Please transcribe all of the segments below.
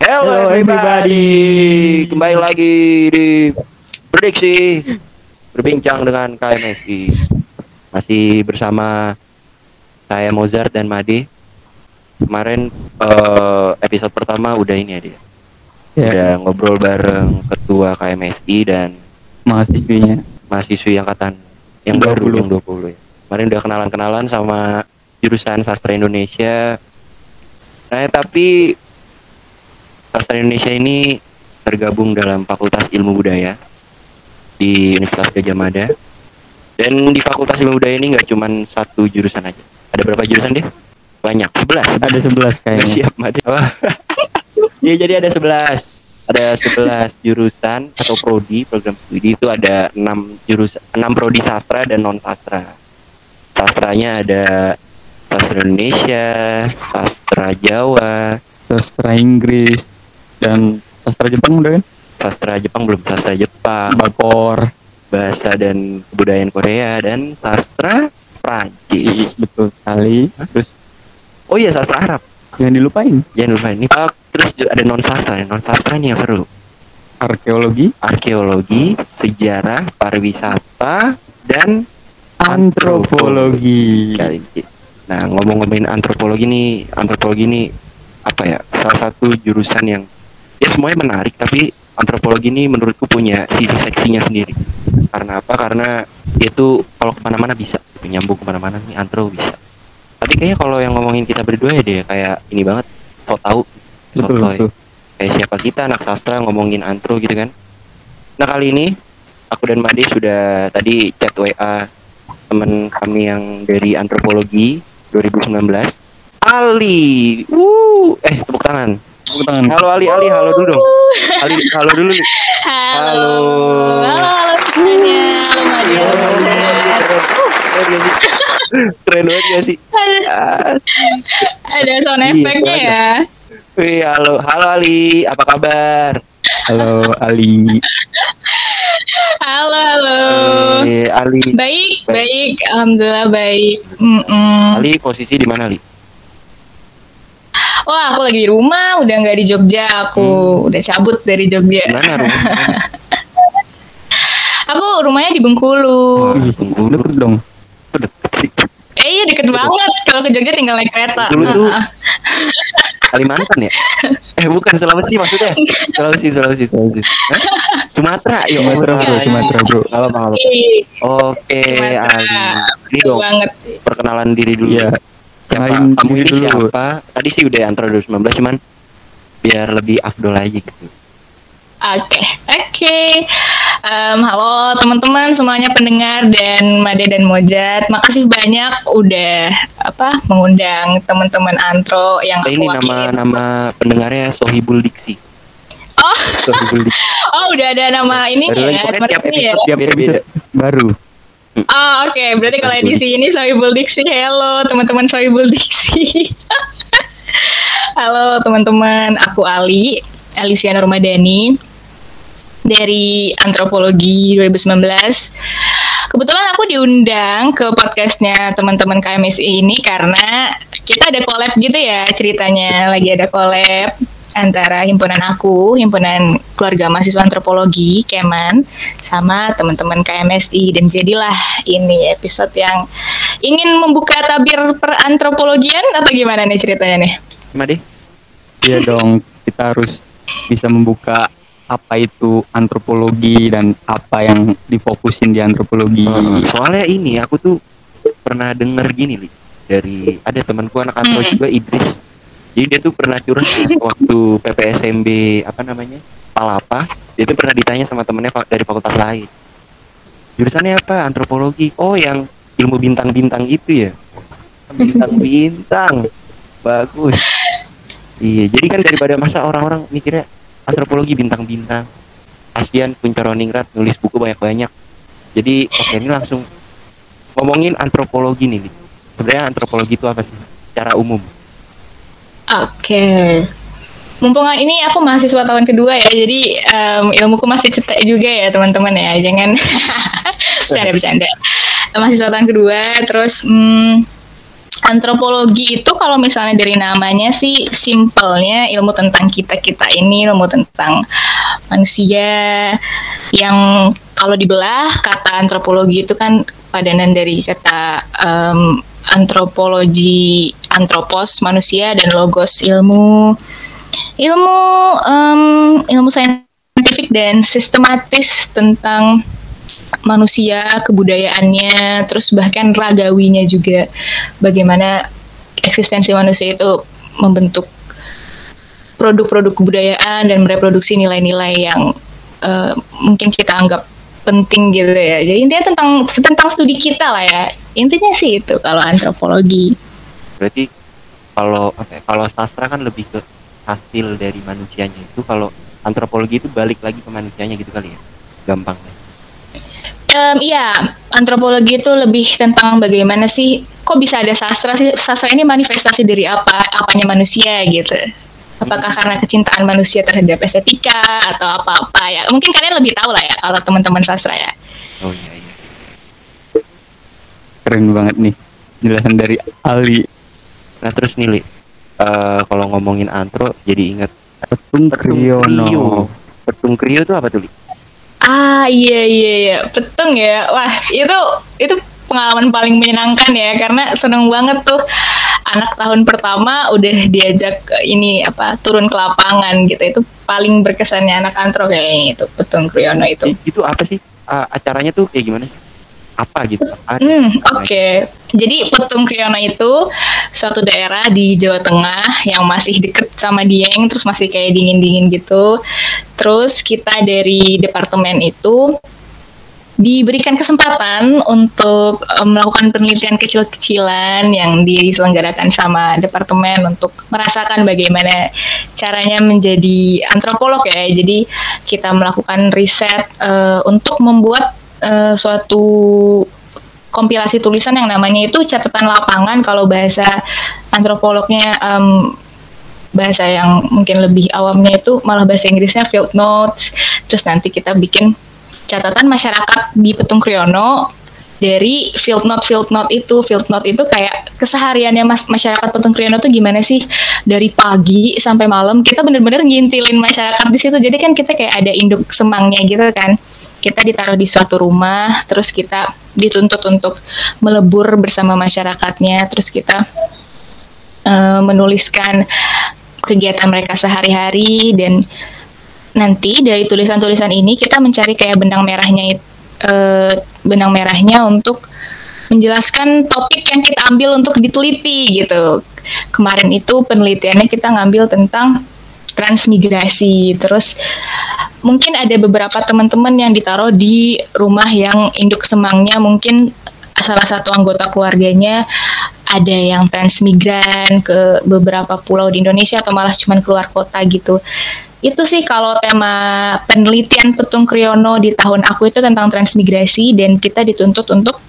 Hello, everybody. Kembali lagi di Prediksi Berbincang dengan KMSI Masih bersama saya Mozart dan Made Kemarin eh, episode pertama udah ini ya dia Ya, Udah ngobrol bareng ketua KMSI dan mahasiswinya. mahasiswi angkatan yang 20. baru yang 20 ya. Kemarin udah kenalan-kenalan sama jurusan sastra Indonesia. Nah, tapi sastra Indonesia ini tergabung dalam Fakultas Ilmu Budaya di Universitas Gajah Mada. Dan di Fakultas Ilmu Budaya ini nggak cuma satu jurusan aja. Ada berapa jurusan deh? Banyak, 11. Ada 11 Nggak kayaknya. siap, Made. Wah. Iya, jadi ada 11. Ada 11 jurusan atau prodi program studi itu ada 6 jurusan 6 prodi sastra dan non sastra. Sastranya ada sastra Indonesia, sastra Jawa, Sastra Inggris dan sastra Jepang udah kan? sastra Jepang belum sastra Jepang, Bakor. bahasa dan kebudayaan Korea dan sastra Prancis. Betul sekali. Terus Oh iya sastra Arab. yang dilupain Jangan lupa ini. Oh, terus ada non sastra, non sastra nih yang seru. arkeologi, arkeologi, sejarah, pariwisata, dan antropologi. Ini. Nah, ngomong-ngomongin antropologi nih, antropologi ini apa ya? Salah satu jurusan yang ya semuanya menarik, tapi antropologi ini menurutku punya sisi seksinya sendiri. Karena apa? Karena itu kalau ke mana-mana bisa, nyambung ke mana-mana nih antro bisa. Tapi kayaknya kalau yang ngomongin kita berdua ya deh, kayak ini banget, so tahu, so Betul, betul. kayak siapa kita anak sastra ngomongin antro gitu kan. Nah kali ini aku dan Made sudah tadi chat WA teman kami yang dari antropologi 2019 Ali! Uh eh tepuk tangan Tepuk tangan. halo Ali Ali halo dulu dong Ali halo dulu nih Halo. Halo. Halo, halo semuanya. Iya, keren keren banget gak sih Ah, Ada sound Iya, efeknya ada. ya. Wih, halo halo Ali apa kabar Halo Ali. Halo, halo. Eh, Ali Baik, Baik. baik. Alhamdulillah baik. Mm-mm. Ali posisi di mana Ali Wah, aku lagi di rumah, udah nggak di Jogja. Aku udah cabut dari Jogja. di mana rumah Aku rumahnya di Bengkulu. Bengkulu. Deket dong. Eh, iya deket banget. Kalau ke Jogja tinggal naik kereta. Bengkulu tuh. Kalimantan ya? Eh bukan Sulawesi maksudnya. Sulawesi, Sulawesi, Sulawesi. Hah? Sumatera, ya Sumatera bro, Iya. Sumatera bro. Apa apa apa. Ih, Oke, Sumatera. Ali. Ini dong banget. perkenalan diri dulu. Iya. Siapa? Kenalin Kamu ini dulu. siapa? Tadi sih udah antara 2019 cuman biar lebih afdol aja gitu. Oke, oke. Em, halo teman-teman semuanya pendengar dan Made dan Mojat. Makasih banyak udah apa mengundang teman-teman antro yang aku ini nama-nama pendengarnya Sohibul Diksi. Oh, Sohibul Diksi. oh udah ada nama ini Baru lagi ya, tiap ya. episode Tiap beda-beda. episode baru. Oh, oke. Berarti kalau edisi ini Sohibul Diksi. Halo teman-teman Sohibul Diksi. Halo teman-teman, aku Ali, Alicia Nurmadani dari Antropologi 2019. Kebetulan aku diundang ke podcastnya teman-teman KMSI ini karena kita ada collab gitu ya ceritanya. Lagi ada collab antara himpunan aku, himpunan keluarga mahasiswa antropologi, Keman, sama teman-teman KMSI dan jadilah ini episode yang ingin membuka tabir perantropologian atau gimana nih ceritanya nih? Made? Iya dong, kita harus bisa membuka apa itu antropologi dan apa yang difokusin di antropologi. Heeh, soalnya ini aku tuh pernah denger gini li dari ada temanku anak antro Hmm. juga Idris jadi dia tuh pernah curhat waktu PPSMB apa namanya Palapa. Dia tuh pernah ditanya sama temennya dari fakultas lain. Jurusannya apa? Antropologi. Oh yang ilmu bintang-bintang itu ya? Bintang-bintang. Bagus. Iya jadi kan daripada masa orang-orang mikirnya antropologi bintang-bintang Asbian Kuncoroningrat nulis buku banyak-banyak. Jadi oke ini langsung ngomongin antropologi nih sebenarnya antropologi itu apa sih? Secara umum Oke. Mumpung ini aku mahasiswa tahun kedua ya, jadi em, ilmuku masih cetek juga ya teman-teman ya, jangan bercanda-bercanda. Mahasiswa tahun kedua, terus hmm, antropologi itu kalau misalnya dari namanya sih simpelnya ilmu tentang kita kita ini ilmu tentang manusia yang kalau dibelah kata antropologi itu kan padanan dari kata um, antropologi antropos manusia dan logos ilmu ilmu um, ilmu saintifik dan sistematis tentang manusia, kebudayaannya, terus bahkan ragawinya juga. Bagaimana eksistensi manusia itu membentuk produk-produk kebudayaan dan mereproduksi nilai-nilai yang uh, mungkin kita anggap penting gitu ya. Jadi intinya tentang tentang studi kita lah ya. Intinya sih itu kalau antropologi. Berarti kalau apa ya, kalau sastra kan lebih ke hasil dari manusianya itu kalau antropologi itu balik lagi ke manusianya gitu kali ya. Gampang. Um, iya, antropologi itu lebih tentang bagaimana sih kok bisa ada sastra sih? Sastra ini manifestasi dari apa? Apanya manusia gitu. Apakah karena kecintaan manusia terhadap estetika atau apa-apa ya? Mungkin kalian lebih tahu lah ya kalau teman-teman sastra ya. Oh iya iya. Keren banget nih jelasan dari Ali. Nah terus nih Li, uh, kalau ngomongin antro jadi ingat Petung. Krio. Petung Krio itu apa tuh Li? Ah iya iya iya, petung ya. Wah itu itu pengalaman paling menyenangkan ya karena seneng banget tuh anak tahun pertama udah diajak ini apa turun ke lapangan gitu itu paling berkesannya anak antro kayaknya itu petung Kriyono itu. I- Itu apa sih? Uh, acaranya tuh kayak gimana? Apa gitu? Apa? Hmm, oke. Jadi Petung Kriyono itu suatu daerah di Jawa Tengah yang masih deket sama Dieng, terus masih kayak dingin-dingin gitu. Terus kita dari departemen itu diberikan kesempatan untuk eh, melakukan penelitian kecil-kecilan yang diselenggarakan sama departemen untuk merasakan bagaimana caranya menjadi antropolog ya. Jadi kita melakukan riset eh, untuk membuat eh, suatu kompilasi tulisan yang namanya itu catatan lapangan kalau bahasa antropolognya em, bahasa yang mungkin lebih awamnya itu malah bahasa Inggrisnya field notes terus nanti kita bikin catatan masyarakat di Petung Kriyono dari field note field note itu field note itu kayak kesehariannya mas masyarakat Petung Kriyono tuh gimana sih? Dari pagi sampai malam kita bener-bener ngintilin masyarakat di situ. Jadi kan kita kayak ada induk semangnya gitu kan. Kita ditaruh di suatu rumah terus kita dituntut untuk melebur bersama masyarakatnya terus kita eh, menuliskan kegiatan mereka sehari-hari dan nanti dari tulisan-tulisan ini kita mencari kayak benang merahnya eh, benang merahnya untuk menjelaskan topik yang kita ambil untuk diteliti gitu. Kemarin itu penelitiannya kita ngambil tentang transmigrasi. Terus mungkin ada beberapa teman-teman yang ditaruh di rumah yang induk semangnya mungkin salah satu anggota keluarganya ada yang transmigran ke beberapa pulau di Indonesia atau malah cuman keluar kota gitu. Itu sih kalau tema penelitian Petung Kriyono di tahun aku itu tentang transmigrasi dan kita dituntut untuk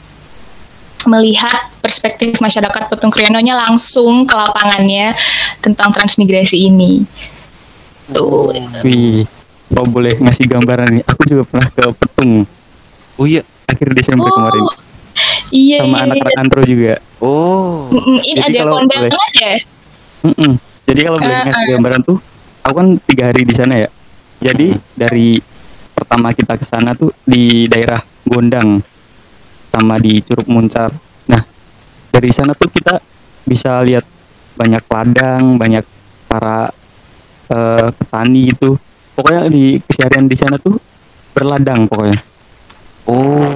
melihat perspektif masyarakat Petung Kriyono-nya langsung ke lapangannya tentang transmigrasi ini. Tuh. Wih, kalau boleh ngasih gambaran nih, aku juga pernah ke Petung Oh iya. akhir Desember kemarin Iya, sama iya, anak-anak antro juga. Oh. Mm, Ini Jadi ada kalau kondangan ya? Mm-mm. Jadi kalau boleh Ah, ngasih ah. gambaran tuh, aku kan tiga hari di sana ya. Jadi dari pertama kita ke sana tuh di daerah Gondang sama di Curug Muncar. Nah dari sana tuh kita bisa lihat banyak ladang, banyak para eh, petani itu. Pokoknya di keseharian di sana tuh berladang pokoknya. Oh.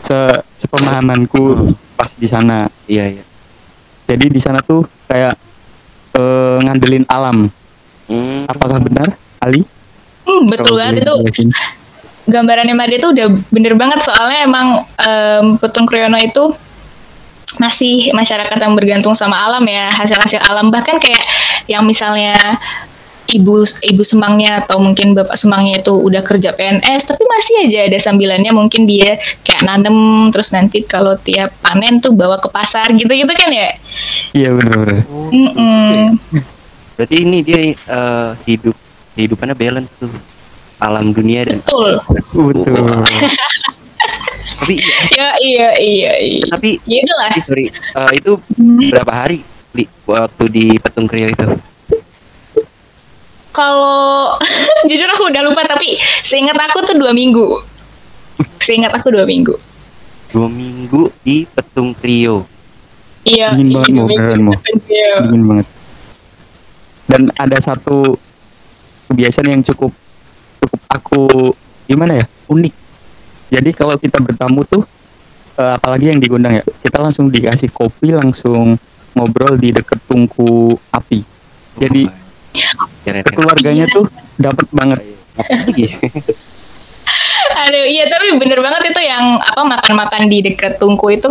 Se sepemahamanku pas di sana. Iya iya. Jadi di sana tuh kayak eh, ngandelin alam. Hmm. Apakah benar, Ali? Hmm, betul banget itu. gambarannya Made itu udah bener banget soalnya emang em, Petung Kriyono itu masih masyarakat yang bergantung sama alam ya hasil-hasil alam. Bahkan kayak yang misalnya ibu ibu semangnya atau mungkin bapak semangnya itu udah kerja PNS tapi masih aja ada sambilannya. Mungkin dia kayak nanem terus nanti kalau tiap panen tuh bawa ke pasar gitu-gitu kan ya? Iya benar-benar. Berarti ini dia eh, hidup kehidupannya balance tuh. Alam dunia dan betul Betul. Tapi iya, ya iya iya iya. tapi Ya itulah. sorry, eh, itu Hmm. berapa hari Li, waktu di Petung Krio itu? Kalau jujur aku udah lupa tapi seingat aku tuh dua minggu. Seingat aku dua minggu. Dua minggu di Petung Krio. Iya. Dingin banget mau dingin banget dan ada satu kebiasaan yang cukup cukup aku gimana ya unik. Jadi kalau kita bertamu tuh eh, apalagi yang digundang ya kita langsung dikasih kopi langsung ngobrol di deket tungku api. Jadi, Oh, keren. keluarganya tuh dapat banget. Lagi? Aduh, iya tapi bener banget itu yang apa makan-makan di dekat tungku itu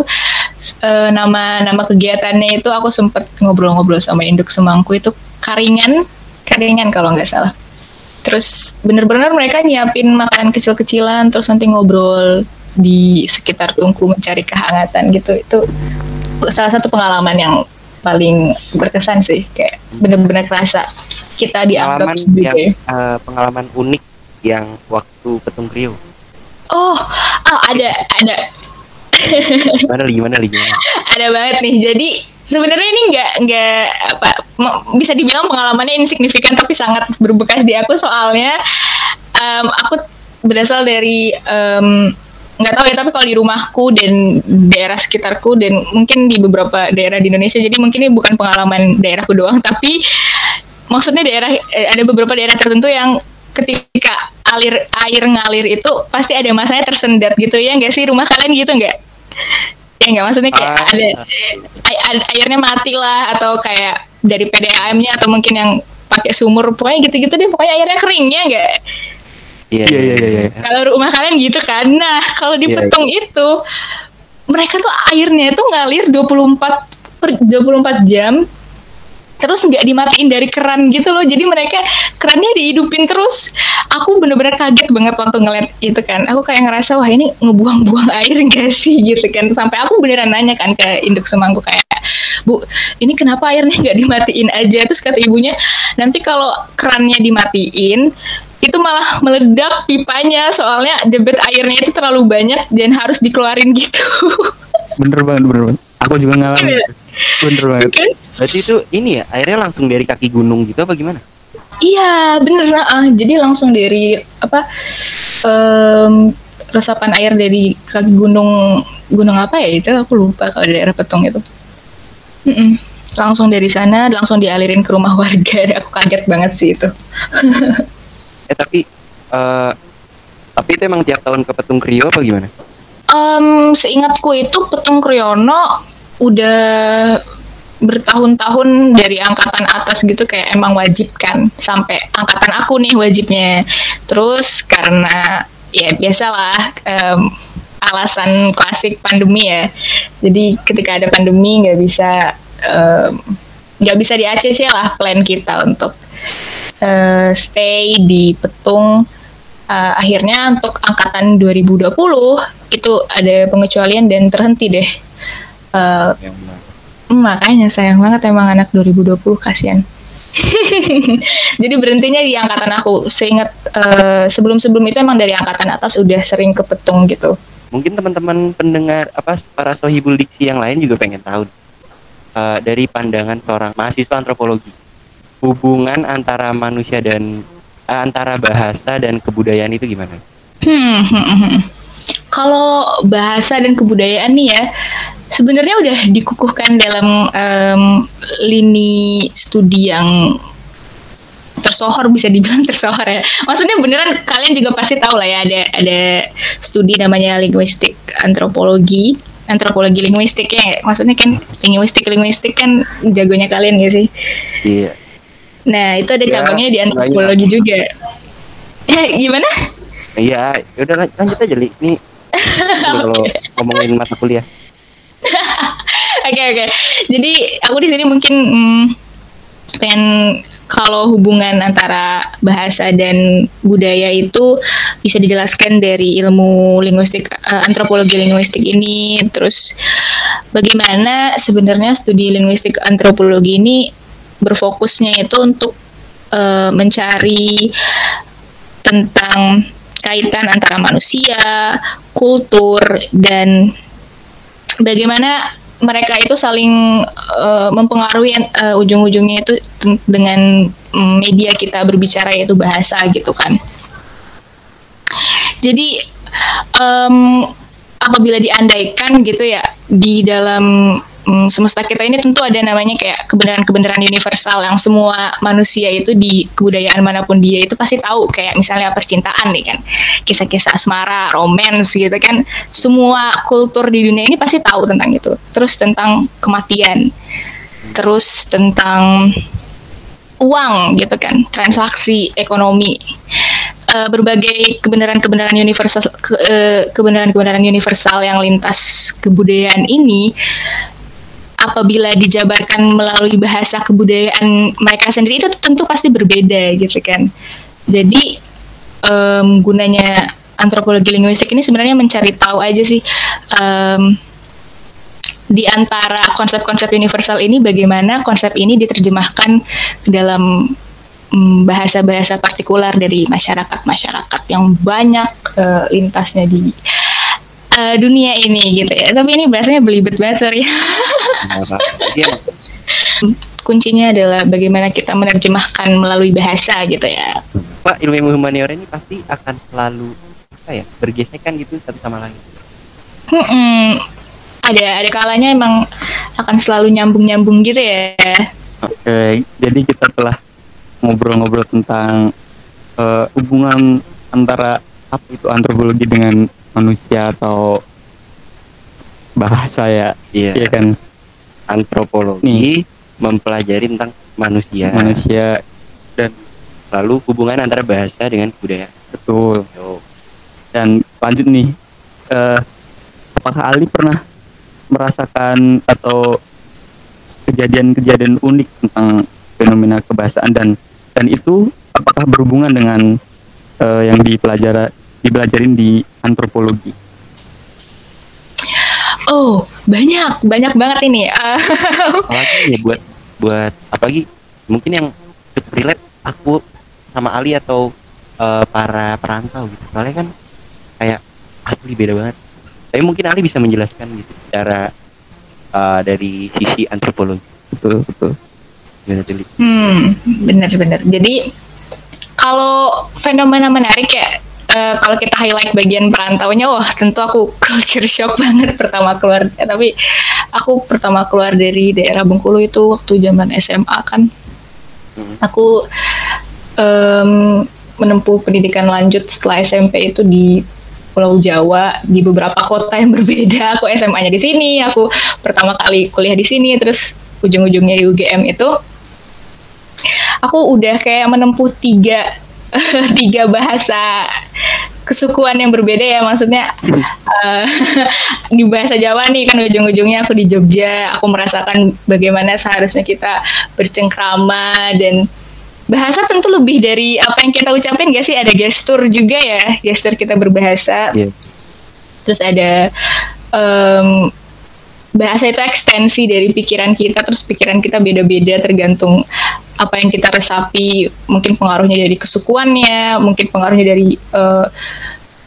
eh, nama nama kegiatannya itu aku sempet ngobrol-ngobrol sama induk semangku itu karingan, karingan kalau nggak salah. Terus bener-bener mereka nyiapin makanan kecil-kecilan terus nanti ngobrol di sekitar tungku mencari kehangatan gitu. Itu salah satu pengalaman yang paling berkesan sih kayak bener-bener kerasa kita dianggap pengalaman yang eh, pengalaman unik yang waktu Petung Krio. oh oh ada ada Gimana Li? Gimana? Gimana? ada banget nih. Jadi sebenarnya ini nggak nggak apa bisa dibilang pengalamannya insignifikan tapi sangat berbekas di aku. Soalnya em, aku berasal dari em, nggak tahu ya tapi kalau di rumahku dan daerah sekitarku dan mungkin di beberapa daerah di Indonesia jadi mungkin ini bukan pengalaman daerahku doang tapi maksudnya daerah eh, ada beberapa daerah tertentu yang ketika alir air ngalir itu pasti ada masanya tersendat gitu ya nggak sih? Rumah kalian gitu nggak ya nggak maksudnya kayak Ah, ada ai- ai- airnya mati lah atau kayak dari PDAM-nya atau mungkin yang pakai sumur pokoknya gitu-gitu deh pokoknya airnya kering ya nggak? Iya, Iya, iya, iya, iya. kalau rumah kalian gitu kan? Nah kalau di Iya, petung itu mereka tuh airnya tuh ngalir 24 per 24 jam terus nggak dimatiin dari keran gitu loh. Jadi mereka kerannya dihidupin terus. Aku bener-bener kaget banget waktu ngeliat itu kan. Aku kayak ngerasa wah ini ngebuang-buang air gak sih? Gitu kan. Sampai aku beneran nanya kan ke induk semangku kayak bu ini kenapa airnya nggak dimatiin aja? Terus kata ibunya nanti kalau kerannya dimatiin itu malah meledak pipanya. Soalnya debit airnya itu terlalu banyak dan harus dikeluarin gitu. Bener banget bener banget. Aku juga ngalamin. Iya. bener banget. Kan Berarti itu ini ya airnya langsung dari kaki gunung gitu apa gimana? Iya bener ah jadi langsung dari apa em, resapan air dari kaki gunung gunung apa ya itu aku lupa kalau daerah Petung itu Mm-mm. langsung dari sana langsung dialirin ke rumah warga aku kaget banget sih itu Eh tapi eh tapi itu emang tiap tahun ke Petung Krio apa gimana? Em, seingatku itu Petung Kriyono udah bertahun-tahun dari angkatan atas gitu kayak emang wajib kan. Sampai angkatan aku nih wajibnya. Terus karena ya biasalah em, alasan klasik pandemi ya. Jadi ketika ada pandemi nggak bisa nggak bisa di ACC lah plan kita untuk eh, stay di Petung. Eh, akhirnya untuk angkatan 2020 itu ada pengecualian dan terhenti deh. Eh, Hmm, makanya sayang banget emang anak 2020 kasihan. Jadi berhentinya di angkatan aku. Seingat eh, sebelum-sebelum itu emang dari angkatan atas udah sering ke petung gitu. Mungkin teman-teman pendengar apa para sohibul diksi yang lain juga pengen tahu eh, dari pandangan seorang mahasiswa antropologi hubungan antara manusia dan eh, antara bahasa dan kebudayaan itu gimana? Hmm, hmm, hmm, hmm. Kalau bahasa dan kebudayaan nih ya, sebenarnya udah dikukuhkan dalam em, lini studi yang tersohor bisa dibilang tersohor ya. Maksudnya beneran kalian juga pasti tahu lah ya ada ada studi namanya linguistik antropologi antropologi linguistiknya maksudnya kan linguistik linguistik kan jagonya kalian ya sih Iya. nah itu ada Ya, cabangnya di banyak. antropologi juga gimana Iya, udah lan- lanjut aja li. Ini kalau ngomongin mata kuliah. Oke oke. Jadi aku di sini mungkin hmm, pengen kalau hubungan antara bahasa dan budaya itu bisa dijelaskan dari ilmu linguistik eh, antropologi linguistik ini terus bagaimana sebenarnya studi linguistik antropologi ini berfokusnya itu untuk eh, mencari tentang kaitan antara manusia, kultur dan bagaimana mereka itu saling uh, mempengaruhi uh, ujung-ujungnya itu dengan media kita berbicara yaitu bahasa gitu kan. Jadi um, apabila diandaikan gitu ya di dalam um, semesta kita ini tentu ada namanya kayak kebenaran-kebenaran universal yang semua manusia itu di kebudayaan mana pun dia itu pasti tahu. Kayak misalnya percintaan nih kan kisah-kisah asmara, romance gitu kan. Semua kultur di dunia ini pasti tahu tentang itu. Terus tentang kematian. Terus tentang uang gitu kan transaksi ekonomi. Uh, berbagai kebenaran-kebenaran universal ke, uh, kebenaran-kebenaran universal yang lintas kebudayaan ini apabila dijabarkan melalui bahasa kebudayaan mereka sendiri itu tentu pasti berbeda gitu kan. Jadi um, gunanya antropologi linguistik ini sebenarnya mencari tahu aja sih um, di antara konsep-konsep universal ini bagaimana konsep ini diterjemahkan ke dalam mm, bahasa-bahasa partikular dari masyarakat-masyarakat yang banyak uh, lintasnya di uh, dunia ini gitu ya. Tapi ini bahasanya belibet banget sorry. Kuncinya adalah bagaimana kita menerjemahkan melalui bahasa gitu ya. Pak ilmu humaniora ini pasti akan selalu apa ya bergesekan gitu satu sama lain. Hmm, ada ada kalanya emang akan selalu nyambung nyambung gitu ya oke jadi kita telah ngobrol-ngobrol tentang uh, hubungan antara apa itu antropologi dengan manusia atau bahasa ya. Iya, iya kan? Antropologi Nih. mempelajari tentang manusia. Manusia. Dan lalu hubungan antara bahasa dengan budaya. Betul. Dan lanjut nih uh, apakah Ali pernah merasakan atau kejadian-kejadian unik tentang fenomena kebahasaan dan dan itu apakah berhubungan dengan uh, yang dipelajari dipelajarin di antropologi? Oh banyak banyak banget ini. apalagi ya buat buat apalagi mungkin yang relate aku sama Ali atau uh, para perantau gitu. Soalnya kan kayak asli beda banget tapi mungkin Ali bisa menjelaskan gitu secara uh, dari sisi antropologi betul betul benar hmm benar benar jadi kalau fenomena menarik ya uh, kalau kita highlight bagian perantaunya wah tentu aku culture shock banget pertama keluar ya, tapi aku pertama keluar dari daerah Bengkulu itu waktu zaman SMA kan hmm. aku um, menempuh pendidikan lanjut setelah SMP itu di Pulau Jawa di beberapa kota yang berbeda. Aku SMA-nya di sini, aku pertama kali kuliah di sini, terus ujung-ujungnya di UGM itu aku udah kayak menempuh tiga tiga bahasa kesukuan yang berbeda ya maksudnya uh, di bahasa Jawa nih kan ujung-ujungnya aku di Jogja aku merasakan bagaimana seharusnya kita bercengkrama dan bahasa tentu lebih dari apa yang kita ucapin gak sih ada gestur juga ya gestur kita berbahasa yeah. terus ada um, bahasa itu ekstensi dari pikiran kita terus pikiran kita beda-beda tergantung apa yang kita resapi mungkin pengaruhnya dari kesukuannya mungkin pengaruhnya dari uh,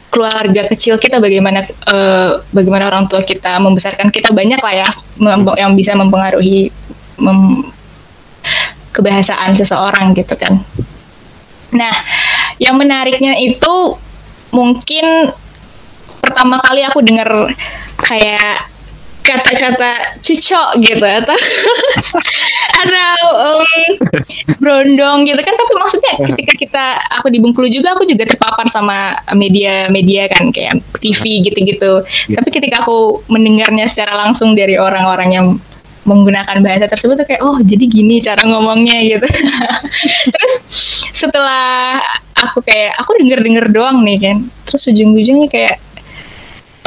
keluarga kecil kita bagaimana uh, bagaimana orang tua kita membesarkan kita banyak lah ya yang bisa mempengaruhi mem kebahasaan seseorang gitu kan. Nah, yang menariknya itu mungkin pertama kali aku dengar kayak kata-kata cucok gitu atau atau um, brondong gitu. Kan tapi maksudnya ketika kita aku di Bengkulu juga aku juga terpapar sama media-media kan kayak TV gitu-gitu. Yeah. tapi ketika aku mendengarnya secara langsung dari orang-orang yang menggunakan bahasa tersebut tuh kayak oh jadi gini cara ngomongnya gitu. Terus setelah aku kayak aku denger denger doang nih kan. Terus ujung ujungnya kayak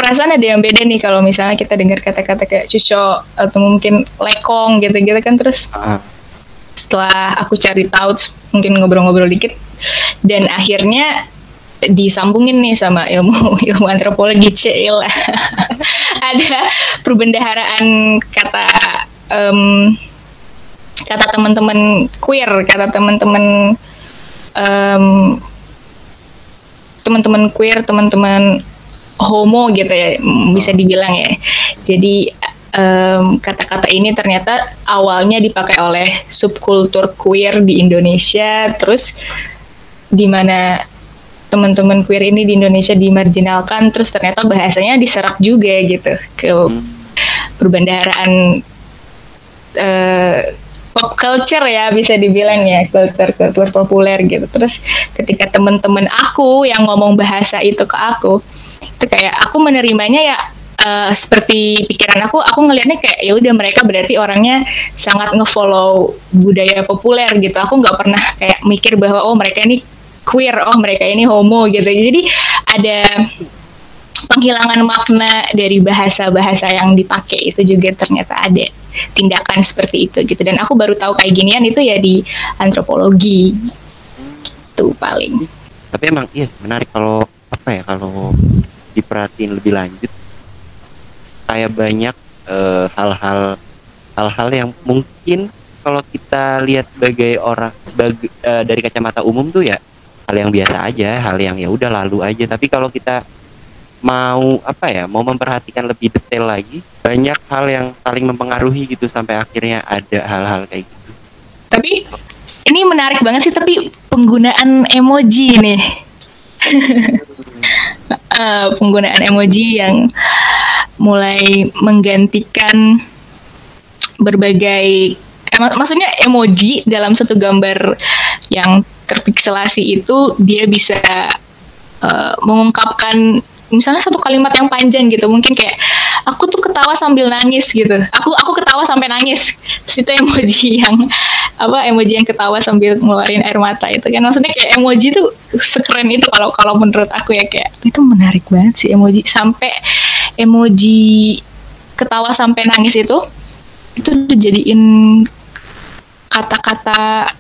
perasaan ada yang beda nih kalau misalnya kita dengar kata-kata kayak cuco atau mungkin lekong gitu-gitu kan terus uh. setelah aku cari tahu mungkin ngobrol-ngobrol dikit dan akhirnya disambungin nih sama ilmu ilmu antropologi cil ada perbendaharaan kata um, kata teman-teman queer kata teman-teman um, teman-teman queer teman-teman homo gitu ya bisa dibilang ya. Jadi kata-kata ini ternyata awalnya dipakai oleh subkultur queer di Indonesia terus di mana teman-teman queer ini di Indonesia dimarginalkan terus ternyata bahasanya diserap juga gitu ke perbendaharaan eh, pop culture ya bisa dibilang ya culture culture populer gitu. Terus ketika teman-teman aku yang ngomong bahasa itu ke aku itu kayak aku menerimanya ya eh, seperti pikiran aku aku ngelihatnya kayak ya udah mereka berarti orangnya sangat ngefollow budaya populer gitu. Aku nggak pernah kayak mikir bahwa oh mereka ini queer oh mereka ini homo gitu. Jadi ada penghilangan makna dari bahasa-bahasa yang dipakai itu juga ternyata ada tindakan seperti itu gitu. Dan aku baru tahu kayak ginian itu ya di antropologi itu paling. Tapi emang iya menarik kalau apa ya kalau diperhatiin lebih lanjut. Kayak banyak eh, hal-hal hal-hal yang mungkin kalau kita lihat sebagai orang sebagai eh, dari kacamata umum tuh ya hal yang biasa aja hal yang ya udah lalu aja. Tapi kalau kita mau apa ya mau memperhatikan lebih detail lagi banyak hal yang saling mempengaruhi gitu sampai akhirnya ada hal-hal kayak gitu. Tapi ini menarik banget sih tapi penggunaan emoji nih Eh, penggunaan emoji yang mulai menggantikan berbagai eh, mak- maksudnya emoji dalam satu gambar yang terpikselasi itu dia bisa eh, mengungkapkan misalnya satu kalimat yang panjang gitu. Mungkin kayak aku tuh ketawa sambil nangis gitu. Aku aku ketawa sampai nangis. Terus itu emoji yang apa emoji yang ketawa sambil ngeluarin air mata itu kan. Maksudnya kayak emoji tuh sekeren itu kalau kalau menurut aku ya kayak itu menarik banget sih emoji. Sampai emoji ketawa sampai nangis itu itu dijadiin kata-kata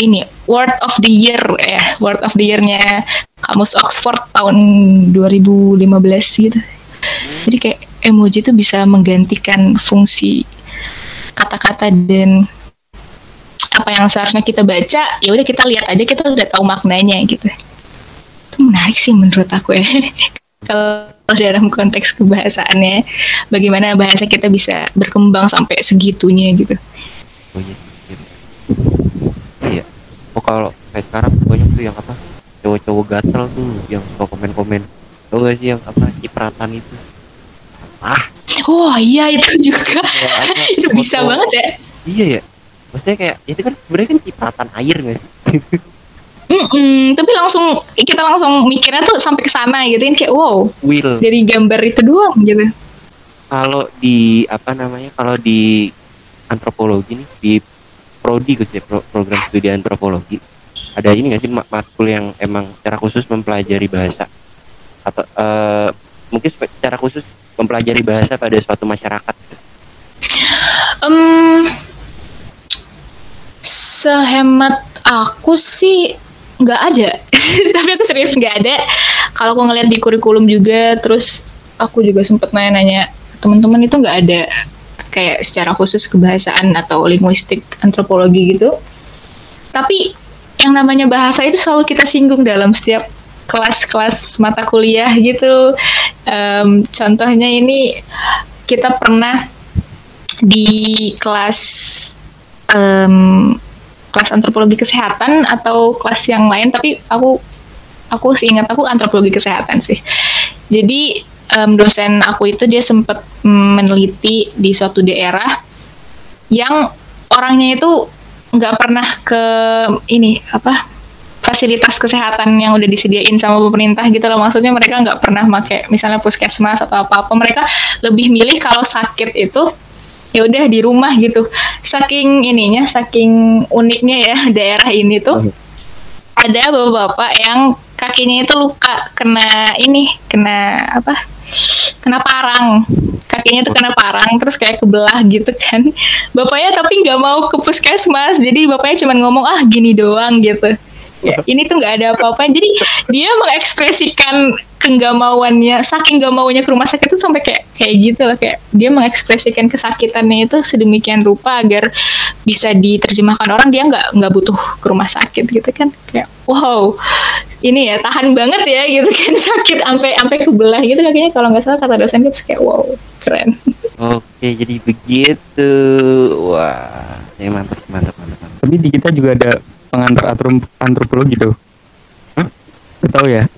ini word of the year ya word of the year-nya kamus Oxford tahun 2015 gitu. Jadi kayak emoji itu bisa menggantikan fungsi kata-kata dan apa yang seharusnya kita baca ya udah kita lihat aja kita udah tahu maknanya gitu. Itu menarik sih menurut aku ya. Kalau dalam konteks kebahasaannya bagaimana bahasa kita bisa berkembang sampai segitunya gitu. Oh iya iya. iya. Oh kalau kayak sekarang banyak tuh yang apa? Cowok-cowok gatel tuh yang suka komen-komen. Tau gak sih yang apa cipratan itu? Ah. Oh iya itu juga. Ya, itu bisa banget ya. Iya ya maksudnya kayak itu kan sebenarnya kan cipratan air gak sih? Mm-mm, tapi langsung kita langsung mikirnya tuh sampai ke sana gitu kan kayak wow will. dari gambar itu doang gitu. Kalau di apa namanya kalau di antropologi nih di prodi Gus ya pro- program studi antropologi ada ini nggak sih mat- matkul yang emang secara khusus mempelajari bahasa? Atau eh, mungkin secara khusus mempelajari bahasa pada suatu masyarakat Em, sehemat aku sih nggak ada. Tapi aku serius nggak ada. Kalau aku ngeliat di kurikulum juga terus aku juga sempet nanya-nanya teman-teman itu nggak ada. Kayak secara khusus kebahasaan atau linguistik antropologi gitu. Tapi yang namanya bahasa itu selalu kita singgung dalam setiap kelas-kelas mata kuliah gitu. Em, contohnya ini kita pernah di kelas em, kelas antropologi kesehatan atau kelas yang lain tapi aku aku seingat aku antropologi kesehatan sih. Jadi em, dosen aku itu dia sempat meneliti di suatu daerah yang orangnya itu nggak pernah ke ini apa fasilitas kesehatan yang udah disediain sama pemerintah gitu loh. Maksudnya mereka nggak pernah pakai misalnya puskesmas atau apa apa mereka lebih milih kalau sakit itu ya udah di rumah gitu. Saking ininya saking uniknya ya daerah ini tuh ada bapak-bapak yang kakinya itu luka kena ini kena apa? Kena parang. Kakinya tuh kena parang terus kayak kebelah gitu kan. Bapaknya tapi nggak mau ke puskesmas jadi bapaknya cuma ngomong ah gini doang gitu ya, ini tuh nggak ada apa-apa jadi dia mengekspresikan kenggamauannya saking gak maunya ke rumah sakit itu sampai kayak kayak gitu lah kayak dia mengekspresikan kesakitannya itu sedemikian rupa agar bisa diterjemahkan orang dia nggak nggak butuh ke rumah sakit gitu kan kayak wow ini ya tahan banget ya gitu kan sakit sampai sampai kebelah gitu kakinya kalau nggak salah kata dosen gitu kayak wow keren Oke, jadi begitu. Wah, ya mantap, mantap, mantap. mantap. Tapi di kita juga ada pengantar antropologi tuh. Hah? Tahu ya?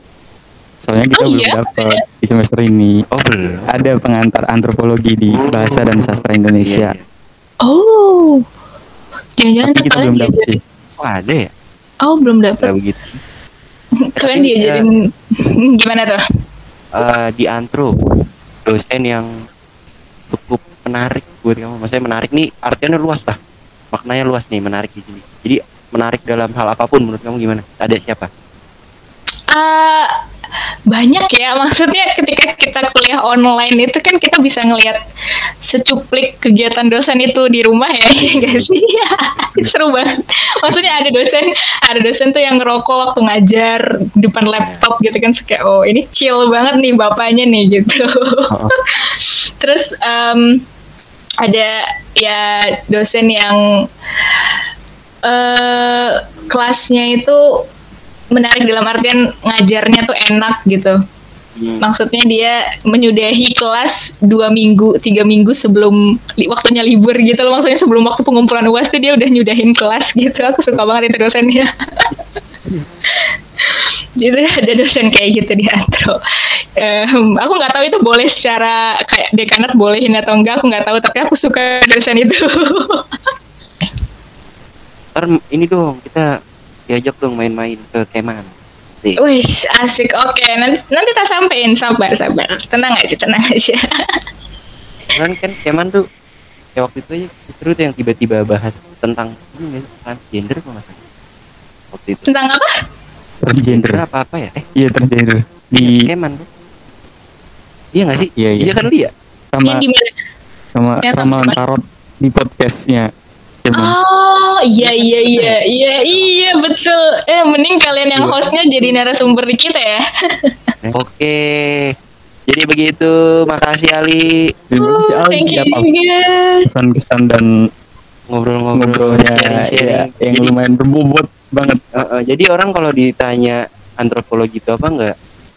Soalnya kita Oh, belum iya? dapat di semester ini. Oh, belum. Ada pengantar antropologi di bahasa dan sastra Indonesia. Iya, iya. oh jangan-jangan kita kalian belum dapat sih. Oh, ada ya? oh belum Kayak dapet begitu. kalian diajarin gimana tuh Eh, di antro, dosen yang cukup menarik buat kamu. Maksudnya menarik nih, artinya luas lah. Maknanya luas nih, menarik di sini. Jadi menarik dalam hal apa pun menurut kamu gimana? Ada siapa? Eh, banyak ya. Maksudnya ketika kita kuliah online itu kan kita bisa ngelihat secuplik kegiatan dosen itu di rumah ya ya nggak sih? Seru banget. Maksudnya ada dosen ada dosen tuh yang ngerokok waktu ngajar depan laptop gitu kan kayak oh ini chill banget nih bapaknya nih gitu. Terus em, ada ya dosen yang eh kelasnya itu menarik dalam artian ngajarnya tuh enak gitu. Maksudnya dia menyudahi kelas dua minggu, tiga minggu sebelum li- waktunya libur gitu loh. Maksudnya sebelum waktu pengumpulan uas tuh dia udah nyudahin kelas gitu. Aku suka banget itu dosennya. Jadi ada dosen kayak gitu di antro. Em, aku nggak tahu itu boleh secara kayak dekanat bolehin atau enggak. Aku nggak tahu. Tapi aku suka dosen itu. Ntar ini dong, kita diajak dong main-main ke Keman. Wih, asik. Oke, nanti nanti tak sampein. Sabar, sabar. Tenang aja, tenang aja. Kan kan Keman tuh ya waktu itu aja seru tuh yang tiba-tiba bahas tentang ini transgender salah? Waktu itu. Tentang apa? Transgender. apa apa ya? Eh, Iya transgender. Di Keman tuh. Iya nggak sih? Iya, iya. Iya kan ya? sama Yang di mana? sama sama tarot di podcastnya. Oh, iya iya iya. Iya iya betul. Eh, mending kalian yang hostnya jadi narasumber di kita ya. Oke. Jadi begitu, makasih Ali terima kasih Oh, Ali thank you juga. kesan-kesan dan ngobrol-ngobrol ngobrolnya sharing-sharing. ya, yang Jadi, lumayan berbobot banget. eh, eh, jadi orang kalau ditanya antropologi itu apa enggak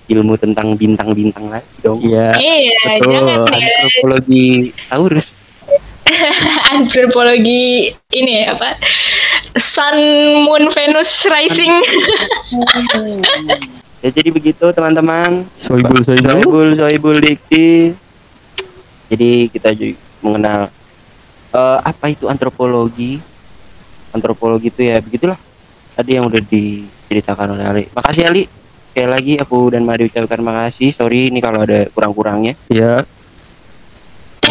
ilmu tentang bintang-bintang lagi dong. Iya. Iya, Betul. jangan ya. Antropologi Taurus. Antropologi ini apa? Sun, Moon, Venus, Rising. Ya jadi begitu teman-teman. Soibul soibul. Soibul Soibul Dikti. Jadi kita juga mengenal eh, apa itu antropologi. Antropologi itu ya begitulah. Tadi yang udah diceritakan oleh Ali. Makasih Ali. Sekali lagi aku dan Mari ucapkan makasih. Sorry ini kalau ada kurang-kurangnya. Ya,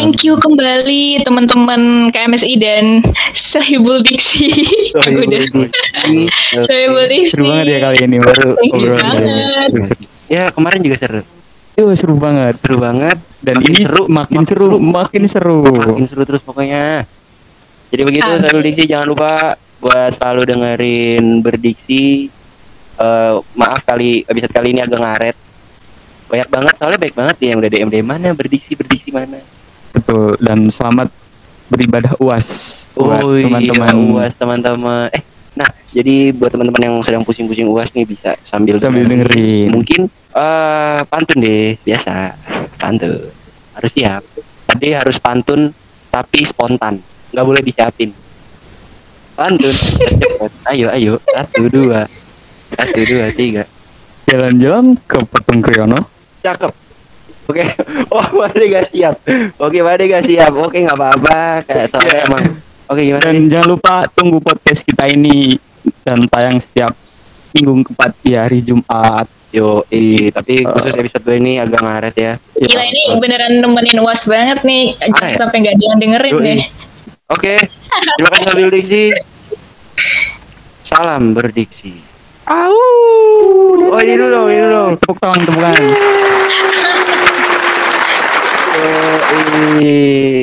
Thank you kembali teman-teman KMSI dan Sahibul Diksi. Sahibul Diksi. seru banget ya kali ini baru obrolan Ya kemarin juga seru. Yo, seru banget. Seru banget. Dan Makin ini seru, makin makin seru, seru. makin seru. Makin seru terus pokoknya. Jadi begitu Amin. Sahibul Diksi jangan lupa buat selalu dengerin berdiksi. Eh, maaf kali episode kali ini agak ngaret. Banyak banget soalnya baik banget ya yang udah DM DM mana berdiksi berdiksi mana. Betul. Dan selamat beribadah UAS buat Oh iya, teman-teman uas teman-teman. Eh, nah jadi buat teman-teman yang sedang pusing-pusing uas nih bisa sambil Sambil dengerin. Mungkin eh pantun deh biasa pantun harus siap. Tadi harus pantun tapi spontan, nggak boleh disiapin. Pantun, ayo ayo satu dua satu dua tiga. jalan-jalan ke Patung Kriyono. Cakep. Oke, oh Made gak siap. Oke, Made gak siap. Oke, nggak apa-apa. Kayak soalnya Iya. emang. Oke, gimana nih? Dan jangan lupa tunggu podcast kita ini dan tayang setiap minggu keempat di hari Jumat. Yo, tapi khusus episode 2 ini agak ngaret ya. Gila ini beneran nemenin uas banget nih. Jangan Ah, ya? sampai nggak ada yang dengerin Yoi. nih. Oke, terima kasih sambil diksi. Salam berdiksi. Au. Oh, ini dulu dong, ini dulu dong. Tepuk tangan, tepuk tangan. eh,